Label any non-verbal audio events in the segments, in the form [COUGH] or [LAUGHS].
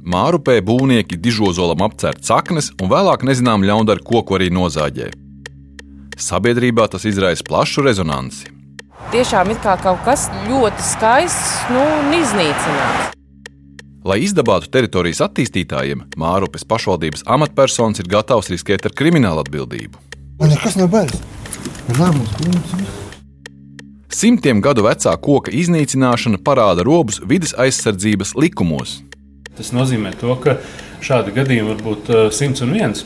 Mārupē būvnieki dižozolam apcērt saknes un vēlāk nezinām ļaundaru koku arī nozāģē. Sabiedrībā tas izraisa plašu rezonanci. Tiešām ir kā kaut kas ļoti skaists nu, un iznīcināts. Lai izdabātu teritorijas attīstītājiem, Mārupes pašvaldības amatpersonas ir gatavs riskēt ar kriminālu atbildību. Man nekas nav bailes. Lēmums, protams. Simtiem gadu vecā koka iznīcināšana parāda robus vidas aizsardzības likumos. Tas nozīmē, to, ka šādi gadījumi var būt uh, simts un viens.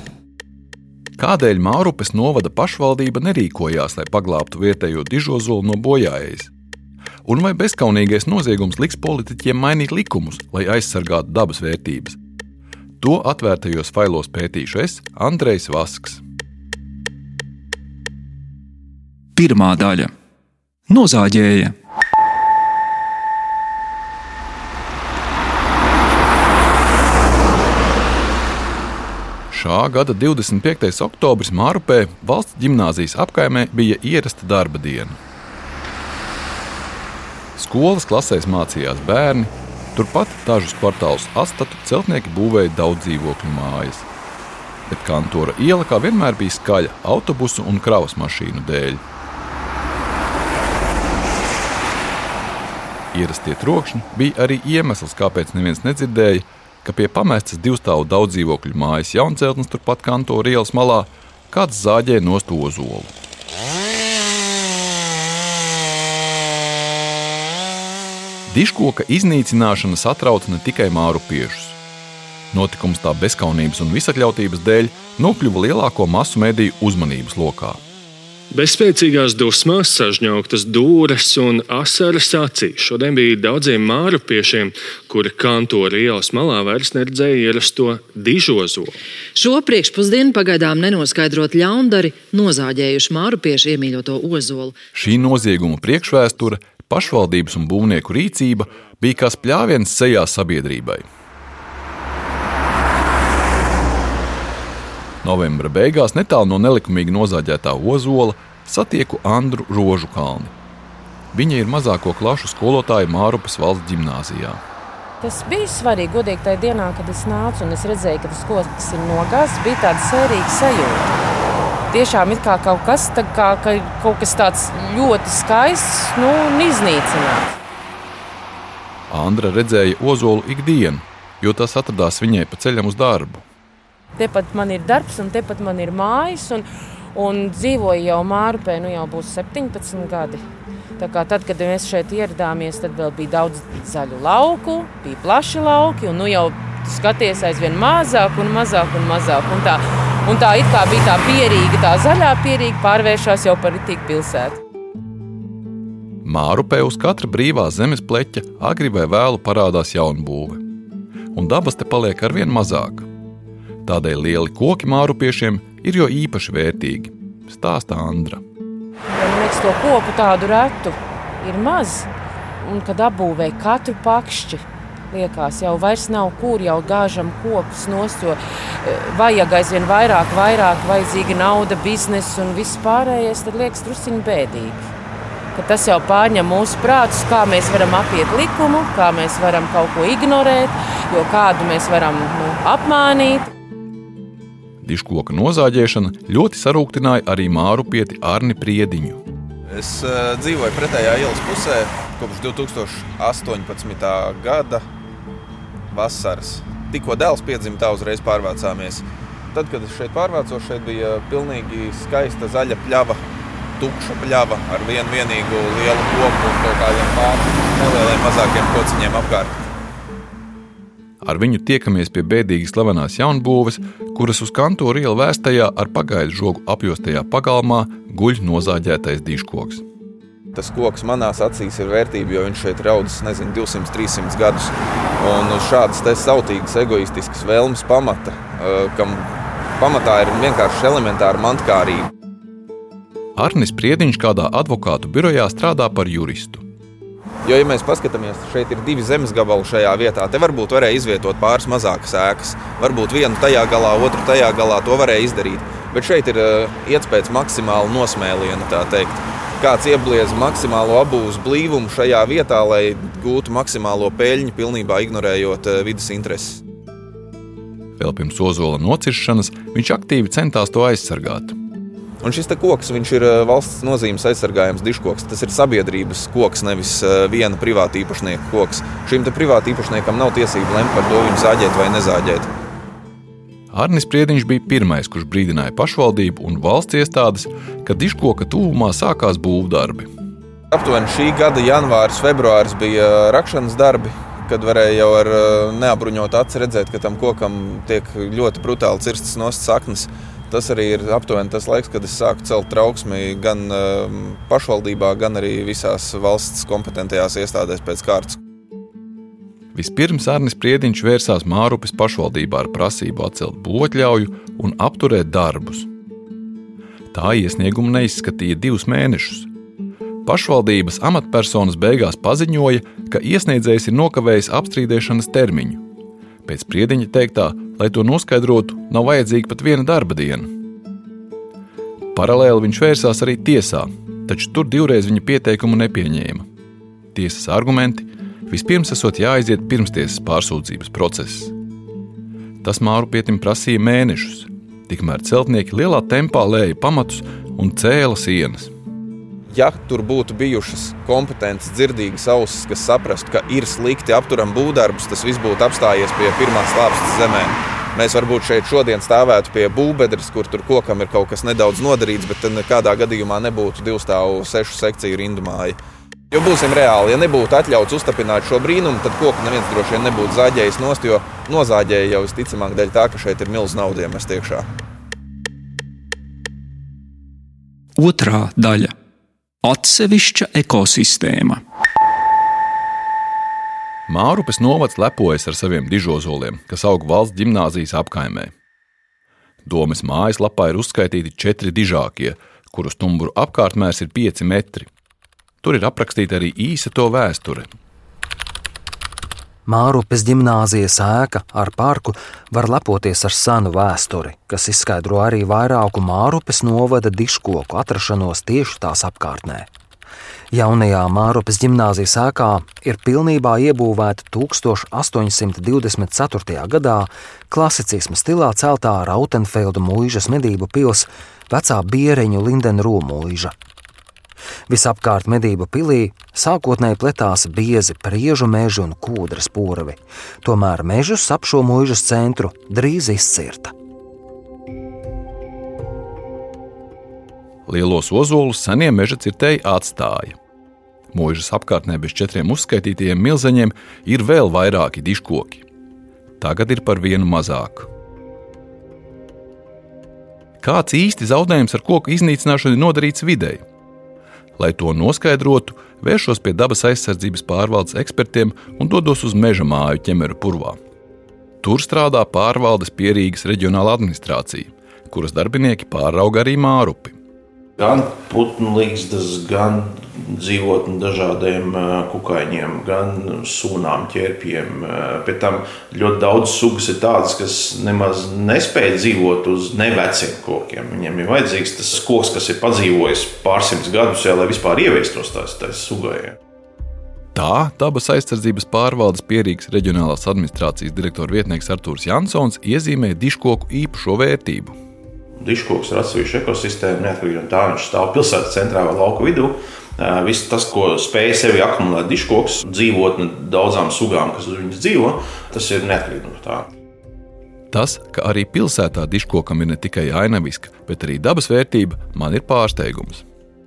Kādēļ Mārupes novada pašvaldība nerīkojās, lai paglābtu vietējo dižozolu no bojājējas? Un vai bezskaunīgais noziegums liks politiķiem mainīt likumus, lai aizsargātu dabas vērtības? To atvērtajos failos pētīšu es, Andrejs Vasks. Pirmā daļa - Nozāģēja. Šā gada 25. oktobris Mārupē valsts gimnāzijas apkaimē bija ierasta darba diena. Skolas klasēs mācījās bērni, turpat dažus kvartālus astatu celtnieki būvēja daudz dzīvokļu mājas. Bet kantora iela kā vienmēr bija skaļa autobusu un kravas mašīnu dēļ. Ierastie trokšņi bija arī iemesls, kāpēc neviens nedzirdēja, ka pie pamestas divstāvu daudz dzīvokļu mājas jaunceltnes turpat kantora ielas malā kāds zāģē nost ozolu. Diškoka iznīcināšana satrauca ne tikai māru piešus. Notikums tā bezskaunības un visatļautības dēļ nokļuva lielāko masu mediju uzmanības lokā. Bez spēcīgās dusmās, sažņaugtas dūres un asaras acīs. Šodien bija daudziem mārupiešiem, kuri kantora ielas malā vairs neredzēja ierasto dižozolu. Šo priekšpusdienu pagaidām nenoskaidrot ļaundari nozāģējuši mārupiešu iemīļoto ozolu. Šī nozieguma priekšvēsture, pašvaldības un būvnieku rīcība bija kā spļāviens sejā sabiedrībai. Novembra beigās netālu no nelikumīgi nozāģētā ozola satieku Andru Rožu kalni. Viņa ir mazāko klašu skolotāja Mārupas valsts gimnāzijā. Tas bija svarīgi, godīgi tajā dienā, kad es nācu un es redzēju, ka tas koks ir nogāzts. Bija tāda sērīga sajūta. Tiešām ir kā kaut kas, kā, ka kaut kas tāds ļoti skaists nu, un iznīcināts. Andra redzēja ozolu ikdienu, jo tas atradās viņai pa ceļam uz darbu. Tepat man ir darbs, un tepat man ir mājas. Un, un dzīvoju jau Mārupē, nu jau būs 17 gadi. Tā kā tad, kad mēs šeit ieradāmies, tad vēl bija daudz zaļu lauku, bija plaši lauki, un nu jau skaties aizvien mazāk un mazāk un mazāk. Un tā, un tā it kā bija tā pierīga, tā zaļā pierīga pārvēršas jau par ritīgu pilsētu. Mārupē uz katra brīvā zemes pleķa agri vai vēlu parādās jaunbūve, un dabas te paliek ar vien mazāk. Tādēļ lieli koki mārupiešiem ir jo īpaši vērtīgi, stāsta Andra. Man liekas, to koku tādu retu ir maz, un kad apbūvēja katru pakšķi, liekas, jau vairs nav kur jau gāžam kokus nost, jo vajag aizvien vairāk, vairāk, vajadzīga nauda, biznesa un viss pārējais, tad liekas drusciņi bēdīgi. Ka tas jau pārņem mūsu prātus, kā mēs varam apiet likumu, kā mēs varam kaut ko ignorēt, jo kādu mēs varam nu, apmānīt. Diškoka nozāģēšana ļoti sarūktināja arī māru pieti Arni Priediņu. Es uh, dzīvoju pretējā ielas pusē kopš 2018. gada vasaras. Tikko dēls piedzima, tā uzreiz pārvācāmies. Tad, kad es šeit pārvācos, šeit bija pilnīgi skaista zaļa pļava, tukša pļava ar vienu vienīgu lielu koku un kaut kādiem pāriem nelieliem mazākiem kociņiem apkārt. Ar viņu tiekamies pie bēdīgi slavenās jaunbūves, kuras uz kantora ielu vēstajā ar pagaidu žogu apjostajā pagalmā guļ nozāģētais diškoks. Tas koks manās acīs ir vērtība, jo viņš šeit ir audzis nezinu, 200, 300 gadus. Un uz šādas sautīgas, egoistiskas vēlmes pamata, kam pamatā ir vienkārši elementāra mantkārība. Arnis Priediņš kādā advokātu birojā strādā par juristu. Jo, ja mēs paskatāmies, šeit ir divi zemes gabali šajā vietā. Te varbūt varēja izvietot pāris mazākas ēkas. Varbūt vienu tajā galā, otru tajā galā. To varēja izdarīt. Bet šeit ir uh, iets pēc maksimāla nosmēliena, tā teikt. Kāds iebliez maksimālo abūzu blīvumu šajā vietā, lai gūtu maksimālo peļņu, pilnībā ignorējot uh, vidas intereses. Vēl pirms ozola nociršanas viņš aktīvi centās to aizsargāt. Un šis koks ir eh, valsts nozīmes aizsargājams diškoks. Tas ir sabiedrības koks, nevis eh, viena privāta īpašnieka koks. Šim privāta īpašniekam nav tiesību lemt par to, viņu zāģēt vai nezāģēt. Arnis Priediņš bija pirmais, kurš brīdināja pašvaldību un valsts iestādes, ka diškoka tuvumā sākās būvdarbi. Aptuveni šī gada janvāris, februāris bija eh, rakšanas darbi, kad varēja jau ar neapbruņotu aci redzēt, ka tam kokam tiek ļoti brutāli cirstas no saknes. Tas arī ir aptuveni tas laiks, kad es sāku celt trauksmi gan uh, pašvaldībā, gan arī visās valsts kompetentajās iestādēs pēc kārtas. Vispirms Arnis Priediņš vērsās Mārupes pašvaldībā ar prasību atcelt būvotļauju un apturēt darbus. Tā iesniegumu neizskatīja divus mēnešus. Pašvaldības amatpersonas beigās paziņoja, ka iesniedzējs ir nokavējis apstrīdēšanas termiņu. Pēc Priediņa teiktā, lai to noskaidrotu, nav vajadzīga pat viena darba diena. Paralēli viņš vērsās arī tiesā, taču tur divreiz viņa pieteikumu nepieņēma. Tiesas argumenti vispirms esot jāaiziet pirmstiesas pārsūdzības process. Tas Mārupietim prasīja mēnešus, tikmēr celtnieki lielā tempā lēja pamatus un cēla sienas ja tur būtu bijušas kompetences, dzirdīgas ausis, kas saprastu, ka ir slikti apturam būvdarbus, tas viss būtu apstājies pie pirmās lāpstas zemē. Mēs varbūt šeit šodien stāvētu pie būvbedres, kur tur kokam ir kaut kas nedaudz nodarīts, bet nekādā gadījumā nebūtu divu stāvu sešu sekciju rindu māja. Jo būsim reāli, ja nebūtu atļauts uztapināt šo brīnumu, tad koku neviens droši vien nebūtu zāģējis nost, jo nozāģēja jau visticamāk dēļ tā, ka šeit ir milz naudas iemest iekšā. Otrā daļa atsevišķa ekosistēma. Mārupes novads lepojas ar saviem dižozoliem, kas aug valsts gimnāzijas apkaimē. Domas mājaslapā ir uzskaitīti četri dižākie, kuru stumbru apkārtmērs ir 5 metri. Tur ir aprakstīta arī īsa to vēsture, Mārupes gimnāzijas ēka ar parku var lepoties ar senu vēsturi, kas izskaidro arī vairāku Mārupes novada diškoku atrašanos tieši tās apkārtnē. Jaunajā Mārupes gimnāzijas ēkā ir pilnībā iebūvēta 1824. gadā klasicisma stilā celtā Rautenfeldu mūžas medību pils vecā Biereņu Lindenrū mūža. Visapkārt medību pilī sākotnēji pletās biezi priežu meži un kūdras purvi, tomēr mežus ap šo mūžas centru drīz izcirta. Lielos ozolus senie meža cirtēji atstāja. Mūžas apkārtnē bez četriem uzskaitītajiem milzeņiem ir vēl vairāki diškoki. Tagad ir par vienu mazāku. Kāds īsti zaudējums ar koku iznīcināšanu ir nodarīts videi? Lai to noskaidrotu, vēršos pie dabas aizsardzības pārvaldes ekspertiem un dodos uz meža māju ķemeru purvā. Tur strādā pārvaldes pierīgas reģionāla administrācija, kuras darbinieki pārauga arī mārupi. Gan putnu līgstas, gan dzīvotni dažādiem kukaiņiem, gan sūnām, ķērpiem. Pēc tam ļoti daudz sugas ir tādas, kas nemaz nespēj dzīvot uz neveciem kokiem. Viņiem ir vajadzīgs tas koks, kas ir padzīvojis pārsimtus gadus, jau, lai vispār ieviestos tās, tās sugai. Tā dabas aizsardzības pārvaldes pierīgas reģionālās administrācijas direktora vietnieks Artūrs Jansons iezīmē diškoku īpašo vērtību Diškoks ir atsevišķa ekosistēma, neatkarīgi no tā, viņš stāv pilsētas centrā vai lauka vidū. Viss tas, ko spēj sevi akumulēt diškoks, dzīvotne daudzām sugām, kas uz viņas dzīvo, tas ir neatkarīgi no tā. Tas, ka arī pilsētā diškokam ir ne tikai ainaviska, bet arī dabas vērtība, man ir pārsteigums.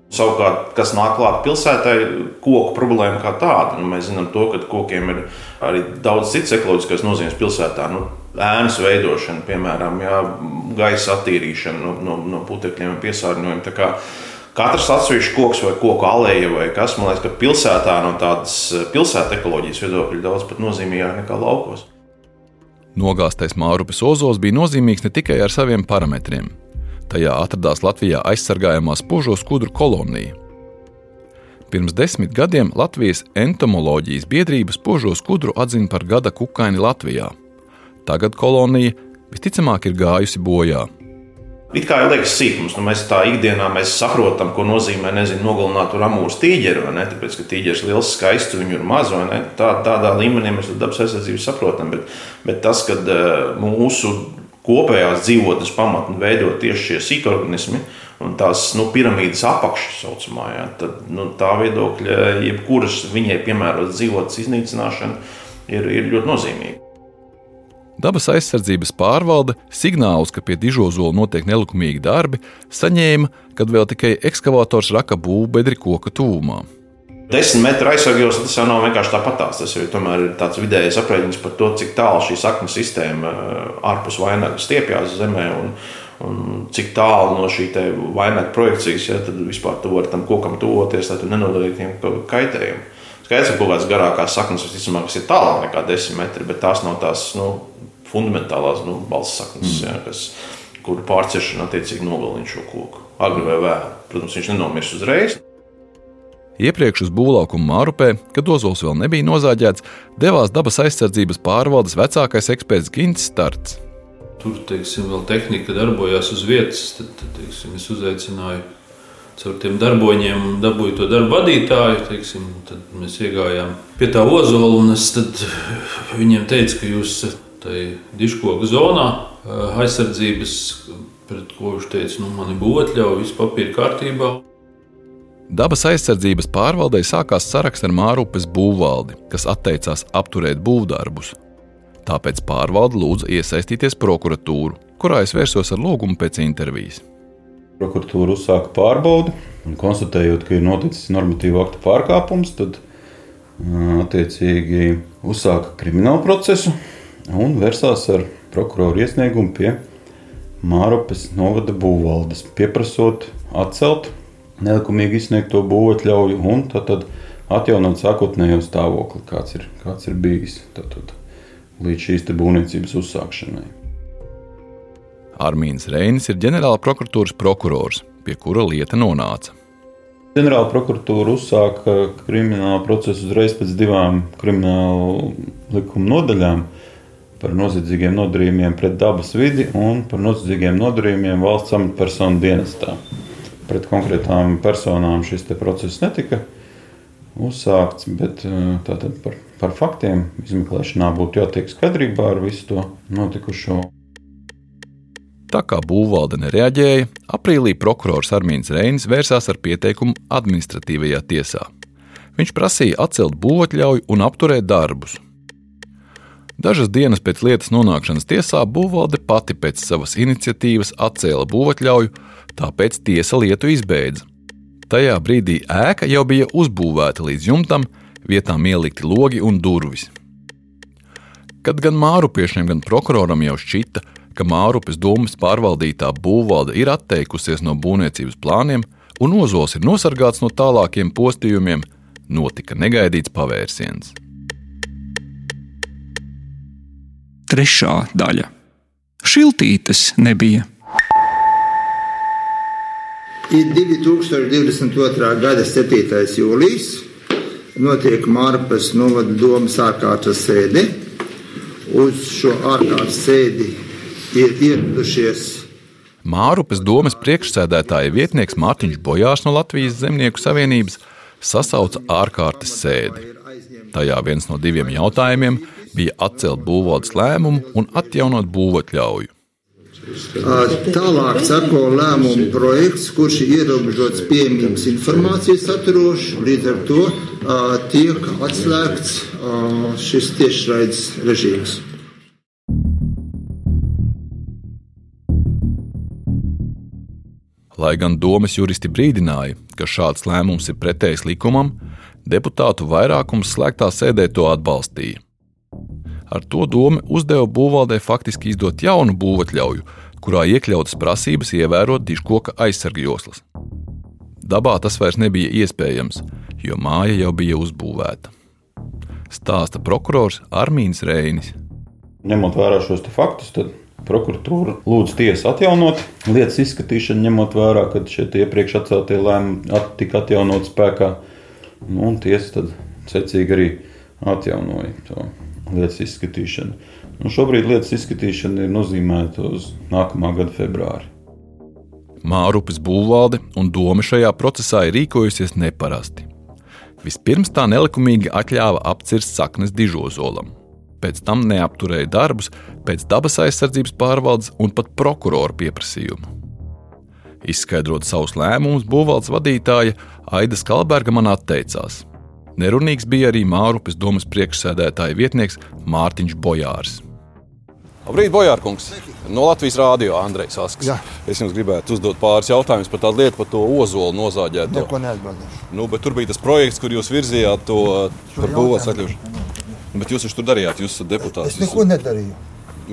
Savukārt, kas nāk klāt pilsētai, koku problēma kā tāda. Nu, mēs zinām, to, ka kokiem ir arī daudz citas ekoloģiskas nozīmes pilsētā. Nu, ēnas veidošana, piemēram, jā, gaisa attīrīšana no, no, no putekļiem un piesārņojuma. Katrs atsevišķs koks vai koku alēja vai kas, man liekas, ka pilsētā no tādas pilsētas ekoloģijas viedokļa daudz pat nozīmīgāk nekā laukos. Nogāztais Mārupes ozols bija nozīmīgs ne tikai ar saviem parametriem. Tajā atradās Latvijā aizsargājamā spožo skudru kolonija. Pirms desmit gadiem Latvijas entomoloģijas biedrība spožo skudru atzina par gada kukaini Latvijā. Tagad kolonija visticamāk ir gājusi bojā. It kā jau liekas sīkums, nu mēs tā ikdienā mēs saprotam, ko nozīmē nezinu, nogalināt tur amūru tīģeri, vai ne? Tāpēc, ka tīģeris ir liels, skaists, viņu ir maz, vai ne? Tā, tādā līmenī mēs dabas aizsardzību saprotam, bet, bet tas, ka mūsu kopējās dzīvotnes pamatni veido tieši šie sīkorganismi un tās nu, piramīdas apakšas, saucamā, ja, tad nu, tā viedokļa, jebkuras viņai piemērotas dzīvotnes iznīcināšana, ir, ir ļoti nozīmīga. Dabas aizsardzības pārvalde signālus, ka pie dižozola notiek nelikumīgi darbi, saņēma, kad vēl tikai ekskavators raka būvbedri koka tūmā. Desmit metru aizsargos tas jau nav vienkārši tāpatās. Tas jau tomēr ir tāds vidējais aprēķins par to, cik tālu šī sakņu sistēma eh, ārpus vainaga stiepjas zemē. Un, un cik tālu no šī vainaga projekcijas, ja tad vispār tu vari tam kokam tuvoties, lai tu nenodarītu viņam kaitējumu. Skaidrs, ka kaut kādas garākās saknes visticamāk ir tālāk nekā 10 metri, bet tās nav tās nu, fundamentālās nu, balss saknes, mm. ja, kas, kuru pārciešana attiecīgi nogalina šo koku. Agri vai vēlu. Protams, viņš nenomirs uzreiz. Iepriekš uz būvlaukumu Mārupē, kad ozols vēl nebija nozāģēts, devās dabas aizsardzības pārvaldes vecākais eksperts Gins Starts. Tur teiksim, vēl tehnika darbojās uz vietas. Tad, tad teiksim, es uzaicināju caur tiem darboņiem, dabūju to darbu vadītāju. Teiksim, tad mēs iegājām pie tā ozola, un es [LAUGHS] viņiem teicu, ka jūs esat diškoku zonā aizsardzības, pret ko viņš teica, nu, man ir būtļauja, viss papīra kārtībā. Dabas aizsardzības pārvaldei sākās saraksts ar Mārupes būvvaldi, kas atteicās apturēt būvdarbus. Tāpēc pārvalde lūdza iesaistīties prokuratūru, kurā es vērsos ar lūgumu pēc intervijas. Prokuratūra uzsāka pārbaudi, un konstatējot, ka ir noticis normatīva akta pārkāpums, tad attiecīgi uzsāka kriminālu procesu un vērsās ar prokuroru iesniegumu pie Mārupes novada būvvaldes, pieprasot atcelt nelikumīgi izsniegto būvatļauju un tad, tad atjaunot sākotnējo stāvokli, kāds ir, kāds ir bijis tad, tad, līdz šīs būvniecības uzsākšanai. Armīns Reinis ir ģenerāla prokuratūras prokurors, pie kura lieta nonāca. Ģenerāla prokuratūra uzsāka kriminālu procesu uzreiz pēc divām kriminālu likuma nodaļām par noziedzīgiem nodarījumiem pret dabas vidi un par noziedzīgiem nodarījumiem valsts amatpersonu dienestā pret konkrētām personām šis process netika uzsākts, bet eh, tātad par, par faktiem izmeklēšanā būtu jātiek skaidrībā ar visu to notikušo. Tā kā būvvalde nereaģēja, aprīlī prokurors Armīns Reinis vērsās ar pieteikumu administratīvajā tiesā. Viņš prasīja atcelt būvotļauju un apturēt darbus. Dažas dienas pēc lietas nonākšanas tiesā būvvalde pati pēc savas iniciatīvas atcēla būvotļauju tāpēc tiesa lietu izbeidza. Tajā brīdī ēka jau bija uzbūvēta līdz jumtam, vietām ielikti logi un durvis. Kad gan mārupiešiem, gan prokuroram jau šķita, ka Mārupes domas pārvaldītā būvvalde ir atteikusies no būvniecības plāniem un ozols ir nosargāts no tālākiem postījumiem, notika negaidīts pavērsiens. Trešā daļa - Šiltītes nebija Ir 2022. gada 7. jūlijas. Notiek Mārpas novada domas ārkārtas sēde. Uz šo ārkārtas sēdi ir ieradušies Mārupes domas priekšsēdētāja vietnieks Mārtiņš Bojārs no Latvijas Zemnieku savienības sasauca ārkārtas sēdi. Tajā viens no diviem jautājumiem bija atcelt būvvaldes lēmumu un atjaunot būvatļauju. Tālāk sako lēmumu projekts, kurš ir ierobežots pieejamības informācijas saturošs. Līdz ar to tiek atslēgts šis tiešraides režīms. Lai gan domas juristi brīdināja, ka šāds lēmums ir pretējs likumam, deputātu vairākums slēgtā sēdē to atbalstīja. Ar to doma uzdeva būvvaldē faktiski izdot jaunu būvatļauju, kurā iekļautas prasības ievērot diškoka aizsargjoslas. Dabā tas vairs nebija iespējams, jo māja jau bija uzbūvēta. Stāsta prokurors Armīns Reinis. Ņemot vērā šos faktus, tad prokuratūra lūdz tiesu atjaunot lietas izskatīšanu, ņemot vērā, ka šie iepriekš atceltie lēmumi at, tika atjaunot spēkā. Nu, un tiesa tad secīgi arī atjaunoja to lietas izskatīšanu. Nu, šobrīd lietas izskatīšana ir nozīmēta uz nākamā gada februāri. Mārupes būvvalde un doma šajā procesā ir rīkojusies neparasti. Vispirms tā nelikumīgi atļāva apcirst saknes dižozolam, pēc tam neapturēja darbus pēc dabas aizsardzības pārvaldes un pat prokurora pieprasījuma. Izskaidrot savus lēmumus, būvvaldes vadītāja Aida Skalberga man atteicās. Nerunīgs bija arī Mārupes domas priekšsēdētāja vietnieks Mārtiņš Bojārs. Labrīt, Bojārkungs! No Latvijas rādio Andrejs Asks. Jā. Es jums gribētu uzdot pāris jautājumus par tādu lietu, par to ozolu nozāģēto. Neko neatbildēšu. Nu, bet tur bija tas projekts, kur jūs virzījāt to par būvās atļaušanu. Bet jūs taču tur darījāt, jūs esat deputāts. Es neko nedarīju.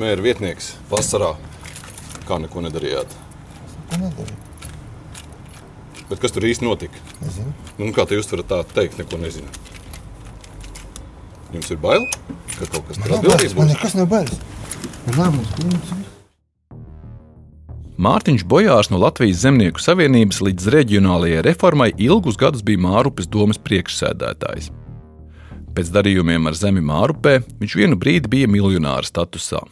Mēra vietnieks vasarā. Kā neko nedarījāt? Neko nedarīju. Bet kas tur īsti notika? Nezinu. Nu, kā jūs varat tā teikt, neko nezināt? Jums ir bail, ka kaut kas atbildīgs bailes, man nekas nav bailes. Man nav mums pilns. Mārtiņš Bojārs no Latvijas Zemnieku savienības līdz reģionālajai reformai ilgus gadus bija Mārupes domas priekšsēdētājs. Pēc darījumiem ar zemi Mārupē viņš vienu brīdi bija miljonāra statusā.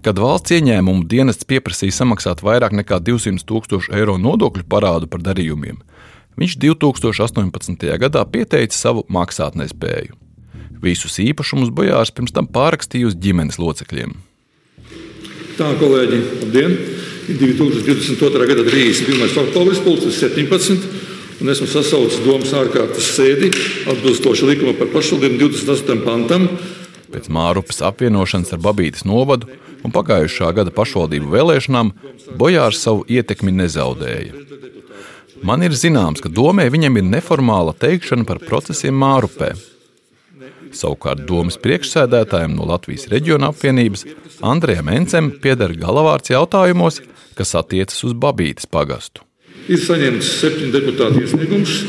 Kad valsts ieņēmumu dienests pieprasīja samaksāt vairāk nekā 200 tūkstošu eiro nodokļu parādu par darījumiem, viņš 2018. gadā pieteica savu maksātnespēju. Visus īpašumus Bojārs pirms tam pārrakstīja uz ģimenes locekļiem. Tā, kolēģi, labdien! Ir 2022. gada 31. oktobris, pulkstenis 17. Un esmu sasaucis domas ārkārtas sēdi atbilstoši likuma par pašvaldību 28. pantam. Pēc Mārupes apvienošanas ar Babītas novadu un pagājušā gada pašvaldību vēlēšanām Bojārs savu ietekmi nezaudēja. Man ir zināms, ka domē viņam ir neformāla teikšana par procesiem Mārupē. Savukārt domas priekšsēdētājiem no Latvijas reģiona apvienības Andrejam Encem pieder galavārds jautājumos, kas attiecas uz Babītas pagastu. Ir saņemts septiņu deputātu iesniegums,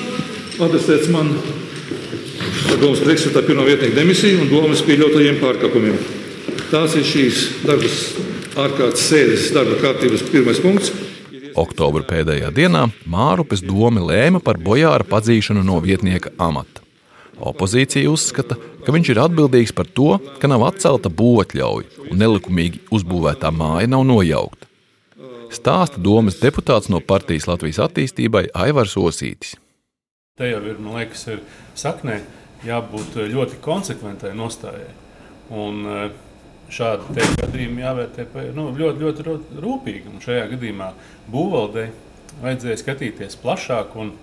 adresēts man par domas priekšsēdētāja pirmā vietnieka demisiju un domas pieļautajiem pārkāpumiem. Tās ir šīs darbas ārkārtas sēdes darba kārtības pirmais punkts. Oktobra pēdējā dienā Mārupes doma lēma par Bojāra padzīšanu no vietnieka amata. Opozīcija uzskata, ka viņš ir atbildīgs par to, ka nav atcelta būvatļauja un nelikumīgi uzbūvētā māja nav nojaukta. Stāsta domas deputāts no partijas Latvijas attīstībai Aivars Osītis. Te jau ir, man liekas, ir saknē jābūt ļoti konsekventai nostājai. Un eh, šādi gadījumi jāvērtē nu, ļoti, ļoti, rūpīgi. Un šajā gadījumā būvvaldei vajadzēja skatīties plašāk un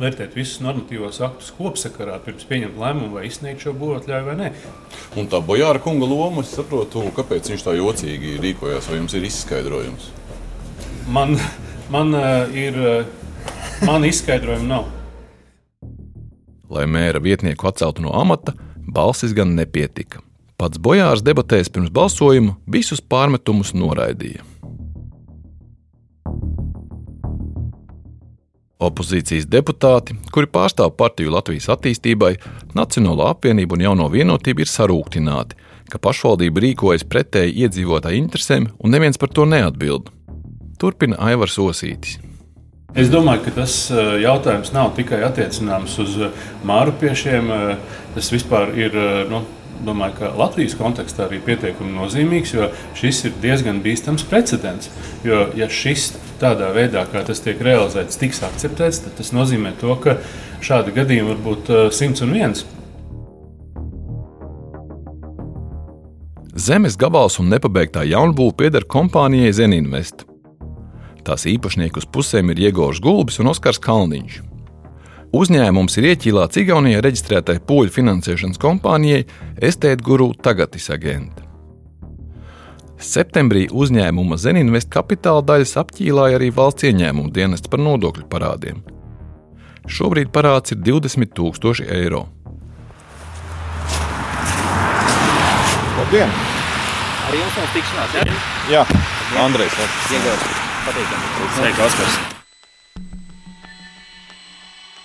vērtēt visus normatīvos aktus kopsakarā, pirms pieņemt lēmumu, vai izsniegt šo būvatļauju vai nē. Un tā Bojāra kunga loma, es saprotu, kāpēc viņš tā jocīgi rīkojās, vai jums ir izskaidrojums? Man, man eh, ir, eh, man izskaidrojumu nav. Lai mēra vietnieku atceltu no amata, balsis gan nepietika. Pats Bojārs debatēs pirms balsojuma visus pārmetumus noraidīja. Opozīcijas deputāti, kuri pārstāv partiju Latvijas attīstībai, Nacionālo apvienību un jauno vienotību, ir sarūktināti, ka pašvaldība rīkojas pretēji iedzīvotāju interesēm un neviens par to neatbild. Turpina Aivars Osītis. Es domāju, ka tas eh, jautājums nav tikai attiecināms uz eh, mārupiešiem. eh, Tas vispār ir nu, domāju, ka Latvijas kontekstā arī pietiekami nozīmīgs, jo šis ir diezgan bīstams precedents. Jo, ja šis tādā veidā, kā tas tiek realizēts, tiks akceptēts, tad tas nozīmē to, ka šādi gadījumi var būt eh, simts un viens. Zemes gabals un nepabeigtā jaunbūve pieder kompānijai Zeninvest. Tās īpašnieku uz pusēm ir Jēgors Gulbis un Oskars Kalniņš. Uzņēmums ir ieķīlāts Igaunijā reģistrētai poļu finansēšanas kompānijai Estēt Guru Tagatis Agenta. Septembrī uzņēmuma Zeninvest kapitāla daļas apķīlāja arī valsts ieņēmuma dienests par nodokļu parādiem. Šobrīd parāds ir 20 000 eiro. Labdien! Arī jums tikšanās, jā? Jā, Andrejs. Patīkami. Sveiki, Oskars.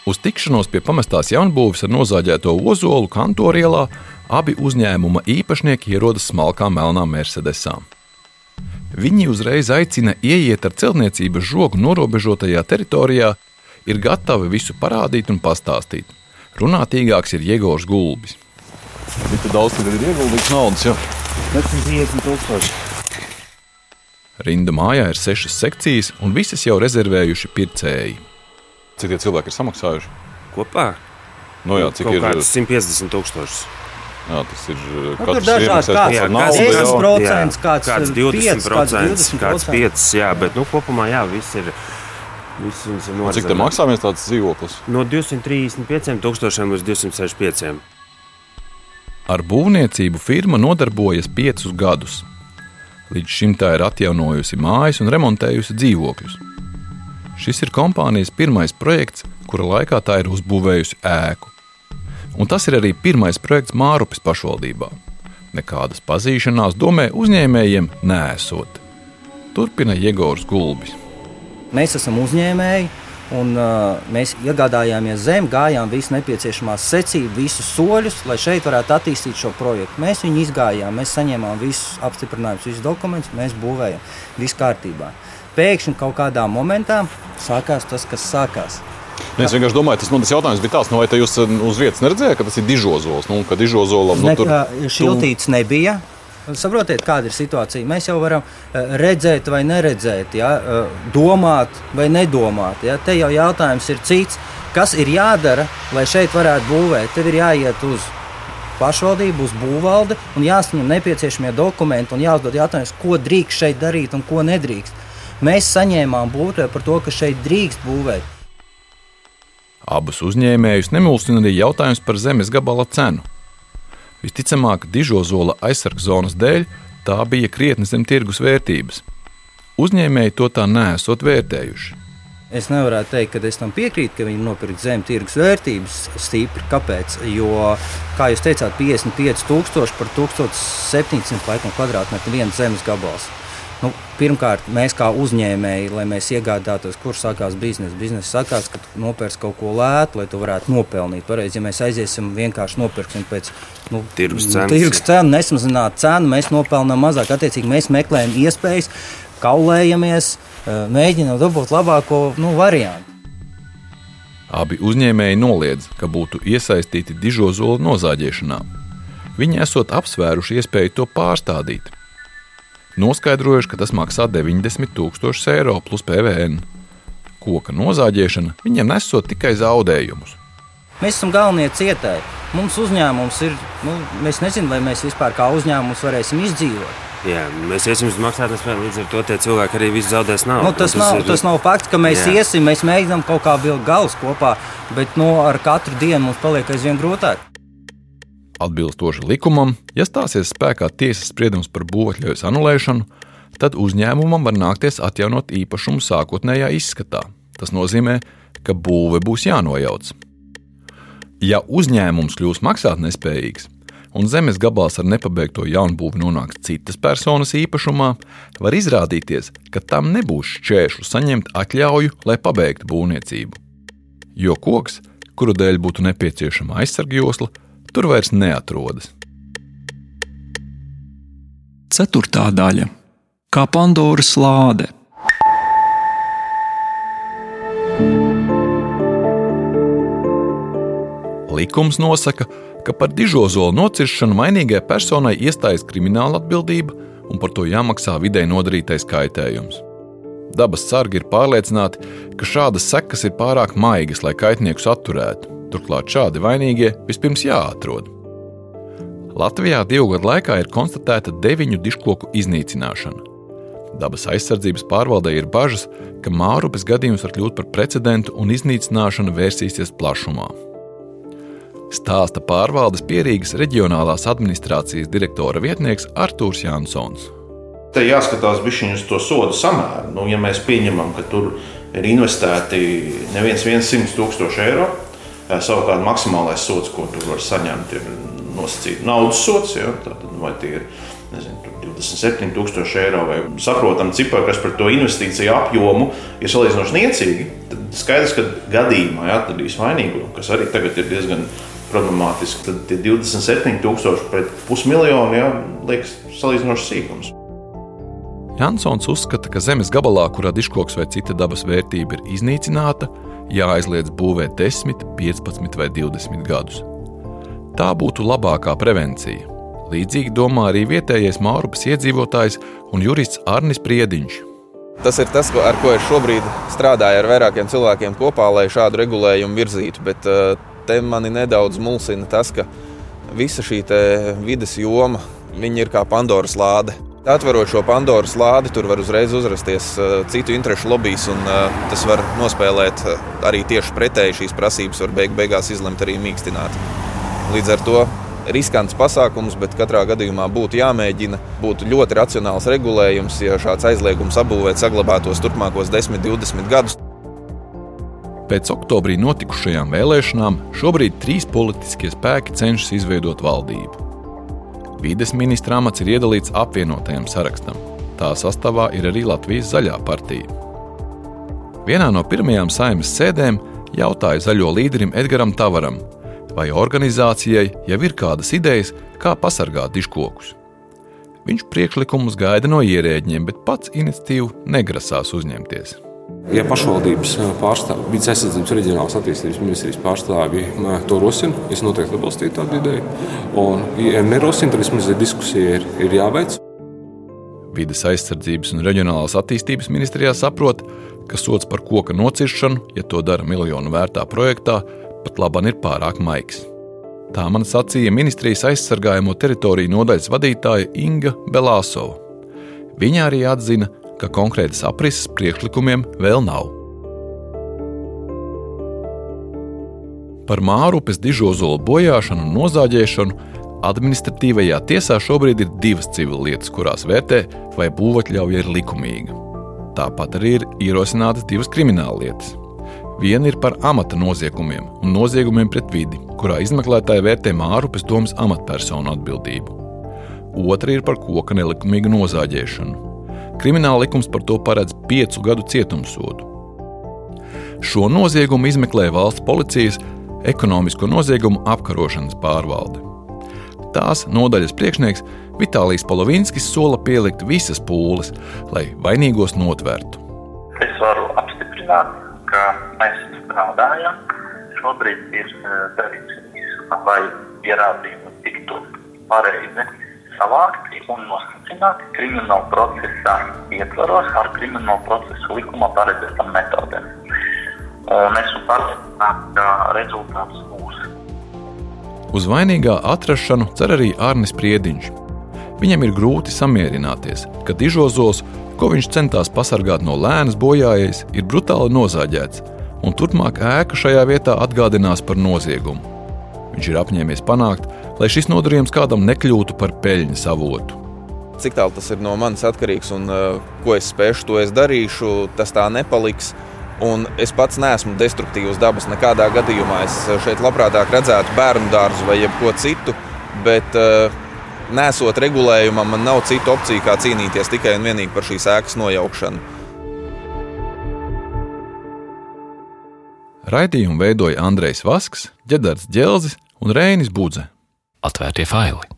Uz tikšanos pie pamestās jaunbūves ar nozāģēto ozolu kantorielā abi uzņēmuma īpašnieki ierodas smalkā melnā Mercedesā. Viņi uzreiz aicina ieiet ar celtniecības žogu norobežotajā teritorijā, ir gatavi visu parādīt un pastāstīt. Runātīgāks ir Jēgors Gulbis. Cik daudz tur ir ieguldīts naudas? Jā. 150 tūkstoši. Rinda mājā ir sešas sekcijas, un visas jau rezervējuši pircēji. Cik tie cilvēki ir samaksājuši? Kopā? No jā, cik Kaut ir? kāds 150 tūkstoši. Jā, tas ir Nu, tur katrs dažādi kāds- kāds ir bet- 10%, kāds kāds ir 20%, 5, kāds kāds 20%. 5, jā, bet nu, kopumā jā, viss ir. Viss ir Un Cik te norizēts. maksā viens tāds dzīvoklis? No 235 tūkstošiem līdz 265. Ar būvniecību firma nodarbojas piecus gadus. Līdz šim tā ir atjaunojusi mājas un remontējusi dzīvokļus. Šis ir kompānijas pirmais projekts, kura laikā tā ir uzbūvējusi ēku. Un tas ir arī pirmais projekts Mārupes pašvaldībā. Nekādas pazīšanās domē uzņēmējiem nesot. Turpina Jēgors Gulbis. Mēs esam uzņēmēji, un uh, mēs iegādājāmies zemi, gājām visu nepieciešamās secību, visus soļus, lai šeit varētu attīstīt šo projektu. Mēs viņu izgājām, mēs saņēmām visus apstiprinājumus, visus dokumentus, mēs būvējam, viss kārtībā. Pēkšņi kaut kādā momentā sākās tas, kas sākās. Ne, es vienkārši domāju, tas, nu, tas jautājums bija tāds, nu, vai te jūs uz vietas neredzējāt, ka tas ir dižozols. Nu, ka dižozolam nu, Ne, tur šiltīts nebija. Saprotiet, kāda ir situācija. Mēs jau varam redzēt, vai neredzēt, ja? domāt, vai nedomāt. Ja? Te jau jautājums ir cits. Kas ir jādara, lai šeit varētu būvēt? Tev ir jāiet uz pašvaldību, uz būvvaldi un jāsaņem nepieciešamie dokumenti un jāuzdod jautājums, ko drīkst šeit darīt un ko nedrīkst. Mēs saņēmām būvē par to, ka šeit drīkst būvēt. abus uzņēmējus nemulsina arī jautājums par zemes gabala cenu. Visticamāk, dižozola aizsargzonas dēļ tā bija krietni zem tirgus vērtības. Uzņēmēji to tā nesot vērtējuši. Es nevaru teikt, ka es tam piekrītu, ka viņi nopirka zem tirgus vērtības stipri. Kāpēc? Jo, kā jūs teicāt, 55,000 par 1700 laikam, kvadrātmetru viens zemes gabals. Pirmkārt, mēs kā uzņēmēji, lai mēs iegādātos, kur sākās biznesa. Biznesa sākās, kad nopērts kaut ko lētu, lai tu varētu nopelnīt. Pareizi, ja mēs aiziesim vienkārši nopirksim pēc nu, Tirgus cenas. tirgus cenu, nesamazināt cenu, mēs nopelnām mazāk. Attiecīgi, mēs meklējam iespējas, kaulējamies, eh, mēģinām dabūt labāko nu, variantu. Abi uzņēmēji noliedz, ka būtu iesaistīti dižozola nozāģēšanā. Viņi esot apsvēruši iespēju to pārstādīt. Noskaidrojuši, ka tas maksā 90 000 eiro plus PVN. Koka nozāģēšana viņiem nesot tikai zaudējumus. Mēs esam galvenie cietēji. Mums uzņēmums ir, nu, mēs nezinām, vai mēs vispār kā uzņēmums varēsim izdzīvot. Jā, mēs iesim uz maksātnespēju, līdz ar to tie cilvēki arī visu zaudēs naudu. Nu, tas, Un nav, ir- tas nav fakts, ka mēs Jā. iesim, mēs mēģinām kaut kā vilkt galus kopā, bet nu, ar katru dienu mums paliek aizvien grūtāk. Atbilstoši likumam, ja stāsies spēkā tiesas spriedums par būvotļaujas anulēšanu, tad uzņēmumam var nākties atjaunot īpašumu sākotnējā izskatā. Tas nozīmē, ka būve būs jānojauc. Ja uzņēmums kļūs maksātnespējīgs un zemes gabals ar nepabeigto jaunbūvi nonāks citas personas īpašumā, var izrādīties, ka tam nebūs šķēršļu saņemt atļauju, lai pabeigtu būvniecību. Jo koks, kuru dēļ būtu nepieciešama aizsargjosla, tur vairs neatrodas. Ceturtā daļa - kā Pandoras lāde. Likums nosaka, ka par dižozolu nociršanu vainīgai personai iestājas krimināla atbildība un par to jāmaksā vidē nodarītais kaitējums. Dabas sargi ir pārliecināti, ka šādas sekas ir pārāk maigas, lai kaitniekus atturētu. Turklāt šādi vainīgie vispirms jāatrod. Latvijā divu gadu laikā ir konstatēta deviņu diškoku iznīcināšana. Dabas aizsardzības pārvaldē ir bažas, ka Mārupes gadījums var kļūt par precedentu un iznīcināšana vērsīsies plašumā. Stāsta pārvaldes pierīgas reģionālās administrācijas direktora vietnieks Artūrs Jansons. Te jāskatās bišķiņ uz to sodu samēru. Nu, ja mēs pieņemam, ka tur ir investēti neviens 100 tūkstoši eiro, savukārt maksimālais sods, ko tur var saņemt, ir nosacīts naudas sods. Ja? Tātad, vai tie ir nezinu, tur 27 tūkstoši eiro vai saprotam cipari, kas par to investīciju apjomu ir salīdzinoši niecīgi, tad skaidrs, ka gadījumā ja, atradīs vainīgo, kas arī tagad ir diezgan problemātiski. Tad tie 27 tūkstoši pret pusmiljonu ja, liekas salīdzinoši sīkums. Jansons uzskata, ka zemes gabalā, kurā diškoks vai cita dabas vērtība ir iznīcināta, jāaizliedz būvēt 10, 15 vai 20 gadus. Tā būtu labākā prevencija. Līdzīgi domā arī vietējais Mārupas iedzīvotājs un jurists Arnis Priediņš. Tas ir tas, ar ko es šobrīd strādāju ar vairākiem cilvēkiem kopā, lai šādu regulējumu virzītu. Bet eh, te mani nedaudz mulsina tas, ka visa šī vidas joma ir kā Pandoras lāde. Atverot šo Pandoras lādi, tur var uzreiz uzrasties uh, citu interesu lobbyis, un uh, tas var nospēlēt uh, arī tieši pretēji šīs prasības, var beig beigās izlemt arī mīkstināt. Līdz ar to riskants pasākums, bet katrā gadījumā būtu jāmēģina. Būtu ļoti racionāls regulējums, ja šāds aizliegums apbūvēt saglabātos turpmākos 10, 20 gadus. Pēc oktobrī notikušajām vēlēšanām šobrīd trīs politiskie spēki cenšas izveidot valdību. Vides ministra amats ir iedalīts apvienotajam sarakstam. Tā sastāvā ir arī Latvijas zaļā partija. Vienā no pirmajām saimnes sēdēm jautāja zaļo līderim Edgaram Tavaram, vai organizācijai jau ir kādas idejas, kā pasargāt diškokus. Viņš priekšlikumus gaida no ierēģiem, bet pats iniciatīvu negrasās uzņemties. Ja pašvaldības pārstāvji, vidas aizsardzības reģionālās attīstības ministrijas pārstāvji to rosina, es noteikti atbalstītu tādu ideju. Un, ja nerosina, tad vismaz diskusija ir, ir jāveic. Vides aizsardzības un reģionālās attīstības ministrijā saprot, ka sots par koka nociršanu, ja to dara miljonu vērtā projektā, pat laban ir pārāk maigs. Tā man sacīja ministrijas aizsargājamo teritoriju nodaļas vadītāja Inga Belāsova. Viņa arī atzina, ka konkrētas aprises priekšlikumiem vēl nav. Par Mārupes dižozolu bojāšanu un nozāģēšanu administratīvajā tiesā šobrīd ir divas civilietas, kurās vērtē, vai būvatļauja ir likumīga. Tāpat arī ir ierosinātas divas krimināllietas. Viena ir par amata noziegumiem un noziegumiem pret vidi, kurā izmeklētāji vērtē Mārupes domas amatpersonu atbildību. Otra ir par koka nelikumīgu nozāģēšanu. Krimināla likums par to paredz piecu gadu cietumsodu. Šo noziegumu izmeklē valsts policijas ekonomisko noziegumu apkarošanas pārvalde. Tās nodaļas priekšnieks Vitālijs Polovinskis sola pielikt visas pūles, lai vainīgos notvērtu. Es varu apstiprināt, ka mēs strādājam. Šobrīd ir e, darīts viss, lai pierādījumi tiktu pareizi savākti un nosacināti krimināla procesā ietvaros ar krimināla procesa likuma paredzētām metodēm. Un esmu pārliecināts, ka rezultāts būs. Uz vainīgā atrašanu cer arī Arnis Priediņš. Viņam ir grūti samierināties, ka dižozols ko viņš centās pasargāt no lēnas bojājējas, ir brutāli nozāģēts, un turpmāk ēka šajā vietā atgādinās par noziegumu. Viņš ir apņēmies panākt, lai šis nodarījums kādam nekļūtu par peļņas avotu. Cik tālu tas ir no manis atkarīgs un uh, ko es spēšu, to es darīšu, tas tā nepaliks. Un es pats neesmu destruktīvs dabas nekādā gadījumā. Es šeit labprātāk redzētu bērnu dārzu vai jebko citu, bet uh, nesot regulējumam, man nav citu opciju, kā cīnīties tikai un vienīgi par šīs ēkas nojaukšanu. Raidījumu veidoja Andrejs Vasks, Džedars Dželzis un Rēnis Budze. Atvērtie faili!